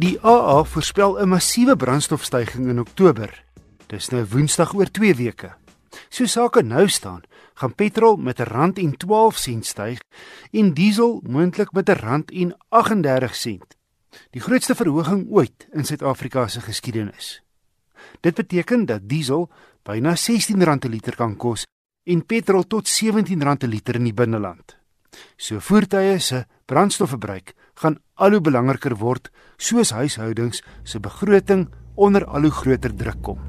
Die AA voorspel 'n massiewe brandstofstygings in Oktober. Dis nou Woensdag oor 2 weke. So sake nou staan, gaan petrol met 'n rand en 12 sent styg en diesel moontlik met 'n rand en 38 sent. Die grootste verhoging ooit in Suid-Afrika se geskiedenis. Dit beteken dat diesel byna R16 per liter kan kos en petrol tot R17 per liter in die binneland. So voertuie se brandstofverbruik gaan al hoe belangriker word soos huishoudings se begroting onder al hoe groter druk kom.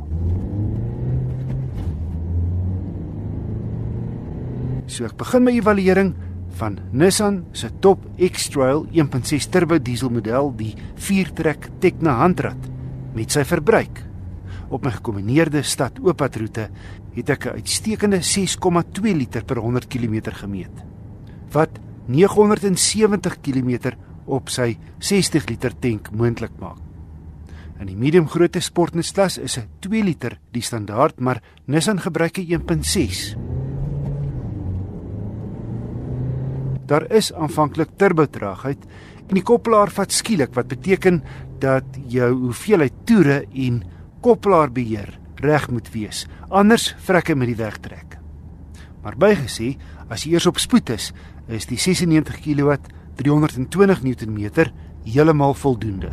So ek begin my evaluering van Nissan se top X-Trail 1.6 turbo diesel model, die 4-trek Tekna handrat met sy verbruik. Op my gekombineerde stad ooppadroete het ek 'n uitstekende 6,2 liter per 100 km gemeet. Wat 970 km op sy 60 liter tank moontlik maak. In die medium grootte sportnusklas is 'n 2 liter die standaard, maar Nissan gebruik 'n 1.6. Daar is aanvanklik turbotraagheid en die koppelaar vat skielik wat beteken dat jou hoeveelheid toere en koppelaarbeheer reg moet wees. Anders vrek hy met die wegtrek. Maar bygesê, as jy eers op spoed is, is die 96 kW 320 Newtonmeter heeltemal voldoende.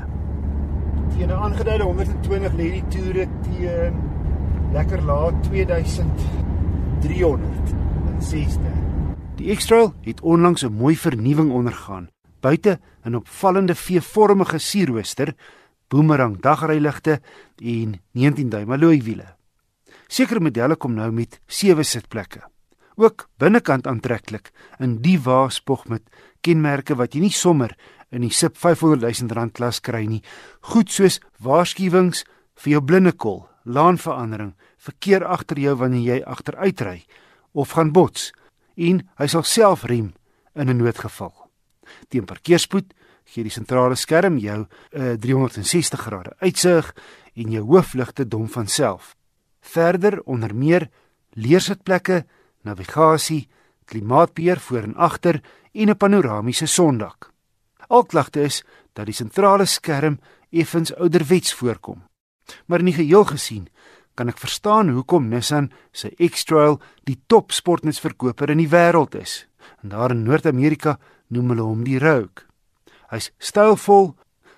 Teen 'n aangeduide 120 lê die toere teen lekker laat 2360. Die X-Trail het onlangs 'n mooi vernuwing ondergaan. Buite 'n opvallende V-vormige sierrooster, boomerang dagryligte en 19 duim alloy wiele. Sekere modelle kom nou met 7 sitplekke ook binnekant aantreklik in die waaspog met kenmerke wat jy nie sommer in die SIP 500 000 rand klas kry nie. Goed soos waarskuwings vir jou blindekol, laanverandering, verkeer agter jou wanneer jy agteruitry of gaan bots en hy sal self rem in 'n noodgeval. Teen parkeerspoed gee die sentrale skerm jou 'n uh, 360 grade uitsig en jou hoofligte dom van self. Verder onder meer leersitplekke navigasie, klimaatbeheer voor en agter en 'n panoramiese sondak. Al klagte is dat die sentrale skerm effens ouderwets voorkom. Maar in die geheel gesien kan ek verstaan hoekom Nissan se X-Trail die top sportnutsverkoper in die wêreld is. En daar in Noord-Amerika noem hulle hom die Rogue. Hy's stylvol,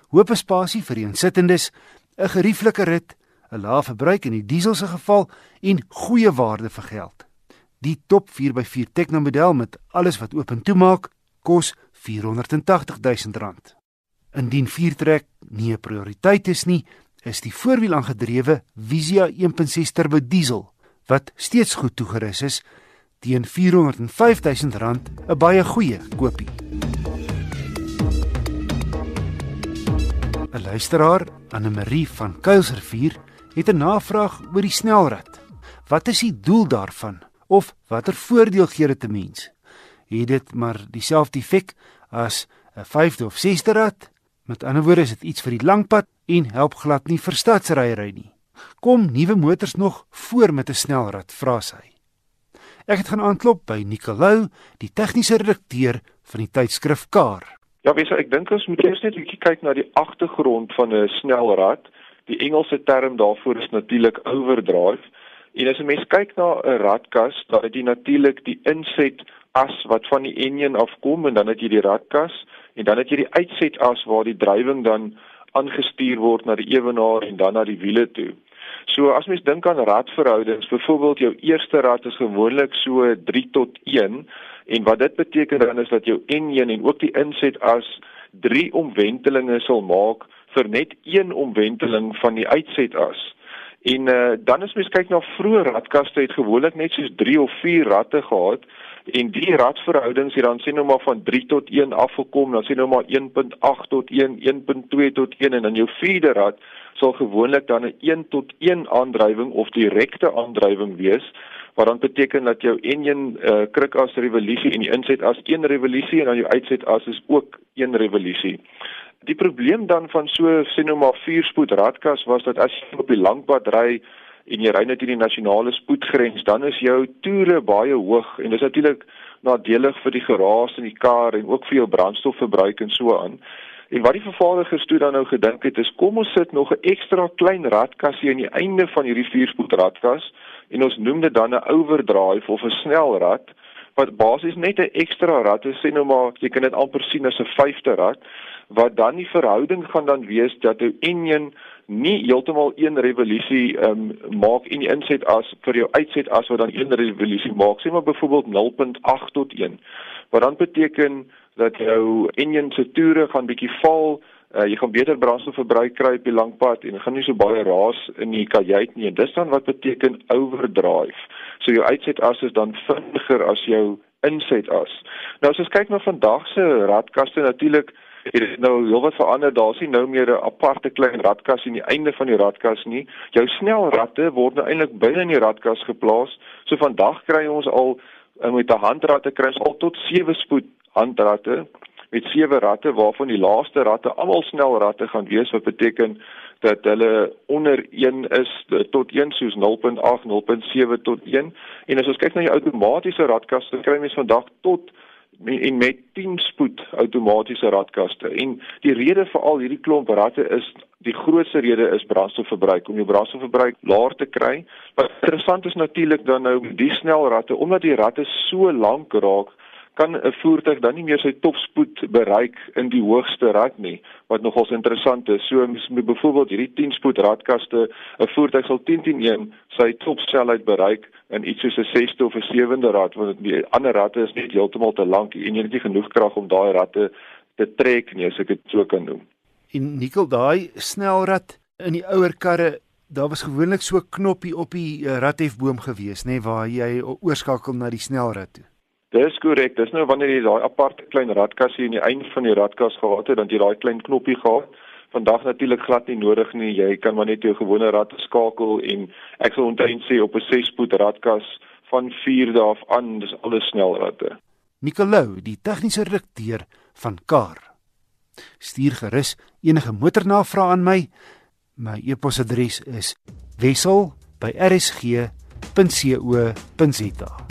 hoop spasie vir die insittendes, 'n gerieflike rit, 'n lae verbruik in die diesel se geval en goeie waarde vir geld. Die top 4x4 Tekno model met alles wat oop en toe maak, kos R480 000. Indien 4-trek nie 'n prioriteit is nie, is die voorwiel aangedrewe Visia 1.6 turbo diesel wat steeds goed toegerus is teen R405 000 'n baie goeie koopie. 'n Luisteraar, Anne Marie van Kuilsrivier, het 'n navraag oor die snelrad. Wat is die doel daarvan? Of watter voordeel gee dit 'n mens? Het dit maar dieselfde effek as 'n 5de of 6de rad? Met ander woorde is dit iets vir die langpad en help glad nie vir stadsryery nie. Kom nuwe motors nog voor met 'n snelrad, vra sy. Ek het gaan aanklop by Nicolou, die tegniese redakteur van die tydskrif Car. Ja, wieso ek dink ons moet eers net 'n bietjie kyk na die agtergrond van 'n snelrad. Die Engelse term daarvoor is natuurlik overdrive. En as 'n mens kyk na 'n radkas, dan het jy natuurlik die inset as wat van die enjin afkom en dan het jy die radkas en dan het jy die uitset as waar die drywing dan aangestuur word na die ewenaar en dan na die wiele toe. So as mens dink aan radverhoudings, byvoorbeeld jou eerste rad is gewoonlik so 3 tot 1 en wat dit beteken dan is dat jou enjin en ook die inset as 3 omwentelinge sal maak vir net een omwenteling van die uitset as. En uh, dan as mens kyk na vroeë radkaste het gewoonlik net soos 3 of 4 ratte gehad en die radverhoudings het dan sien nou maar van 3 tot 1 afgekom, dan sien nou maar 1.8 tot 1, 1.2 tot 1 en dan jou vierde rad sal gewoonlik dan 'n 1 tot 1 aandrywing of direkte aandrywing wees wat dan beteken dat jou enjin uh, kruk as revolusie en die inset as een revolusie en dan jou uitset as is ook een revolusie. Die probleem dan van so sien nou maar vierspoed radkas was dat as jy op die langpad ry en jy ry net in die nasionale spoedgrens, dan is jou toere baie hoog en dis natuurlik nadelig vir die geraas in die kar en ook vir jou brandstofverbruik en so aan. En wat die vervaardigers toe dan nou gedink het is kom ons sit nog 'n ekstra klein radkassie aan die einde van hierdie vierspoed radkas en ons noem dit dan 'n overdrive of 'n snelrad wat basies net 'n ekstra rad is, sê nou maar jy kan dit amper sien as 'n vyfde rad wat dan die verhouding gaan dan wees dat 'n enjin nie heeltemal een revolusie um, maak en die inset as vir jou uitset as wat dan een revolusie maak sê maar byvoorbeeld 0.8 tot 1 wat dan beteken dat jou enjin se toere gaan bietjie val uh, jy gaan beter brandstofverbruik kry op die lang pad en gaan nie so baie raas in die kajuit nie. En dis dan wat beteken overdrive. So jou uitset as is dan vinniger as jou inset as. Nou as ons kyk na vandag se radkaste natuurlik Dit is nou heelwat verander. Daar's nie nou meer 'n aparte klein radkas aan die einde van die radkas nie. Jou snelratte word nou eintlik binne in die radkas geplaas. So vandag kry ons al eh, met 'n handratte kry ons al tot 7 spoed handratte met sewe ratte waarvan die laaste ratte almal snelratte gaan wees wat beteken dat hulle onder 1 is tot 1 soos 0.8 0.7 tot 1 en as ons kyk na die outomatiese radkaste kry mens vandag tot en met 10 spoed outomatiese radkaste. En die rede vir al hierdie klomp ratte is die grootste rede is brandstofverbruik om jou brandstofverbruik laer te kry. Wat interessant is natuurlik dan nou die snel ratte omdat die ratte so lank raak kan 'n voertuig dan nie meer sy topspoed bereik in die hoogste rad nie wat nogals interessant is. So met byvoorbeeld hierdie 10 spoed radkaste, 'n voertuig sal 10-10-1 sy topsnelheid bereik in iets soos 'n 6ste of 'n 7de rad want die ander radde is net heeltemal te lank en jy het nie genoeg krag om daai radde te trek nie as ek dit so kan noem. En nikkel daai snelrad in die ouer karre Daar was gewoonlik so 'n knoppie op die uh, radhefboom gewees, nê, nee, waar jy oorskakel na die snelrad toe. Dis korrek. Dis nou wanneer jy daai aparte klein radkassie aan die einde van die radkas gehad het, dan jy daai klein knoppie gehad. Vandag natuurlik glad nie nodig nie. Jy kan maar net jou gewone rad skakel en ek sal onthou sê op 'n 6-spoed radkas van 4 dae af aan, dis alles snelradde. Nicolou, die tegniese redakteur van Kar. Stuur gerus enige motornavrae aan my. My e-posadres is wissel@rsg.co.za.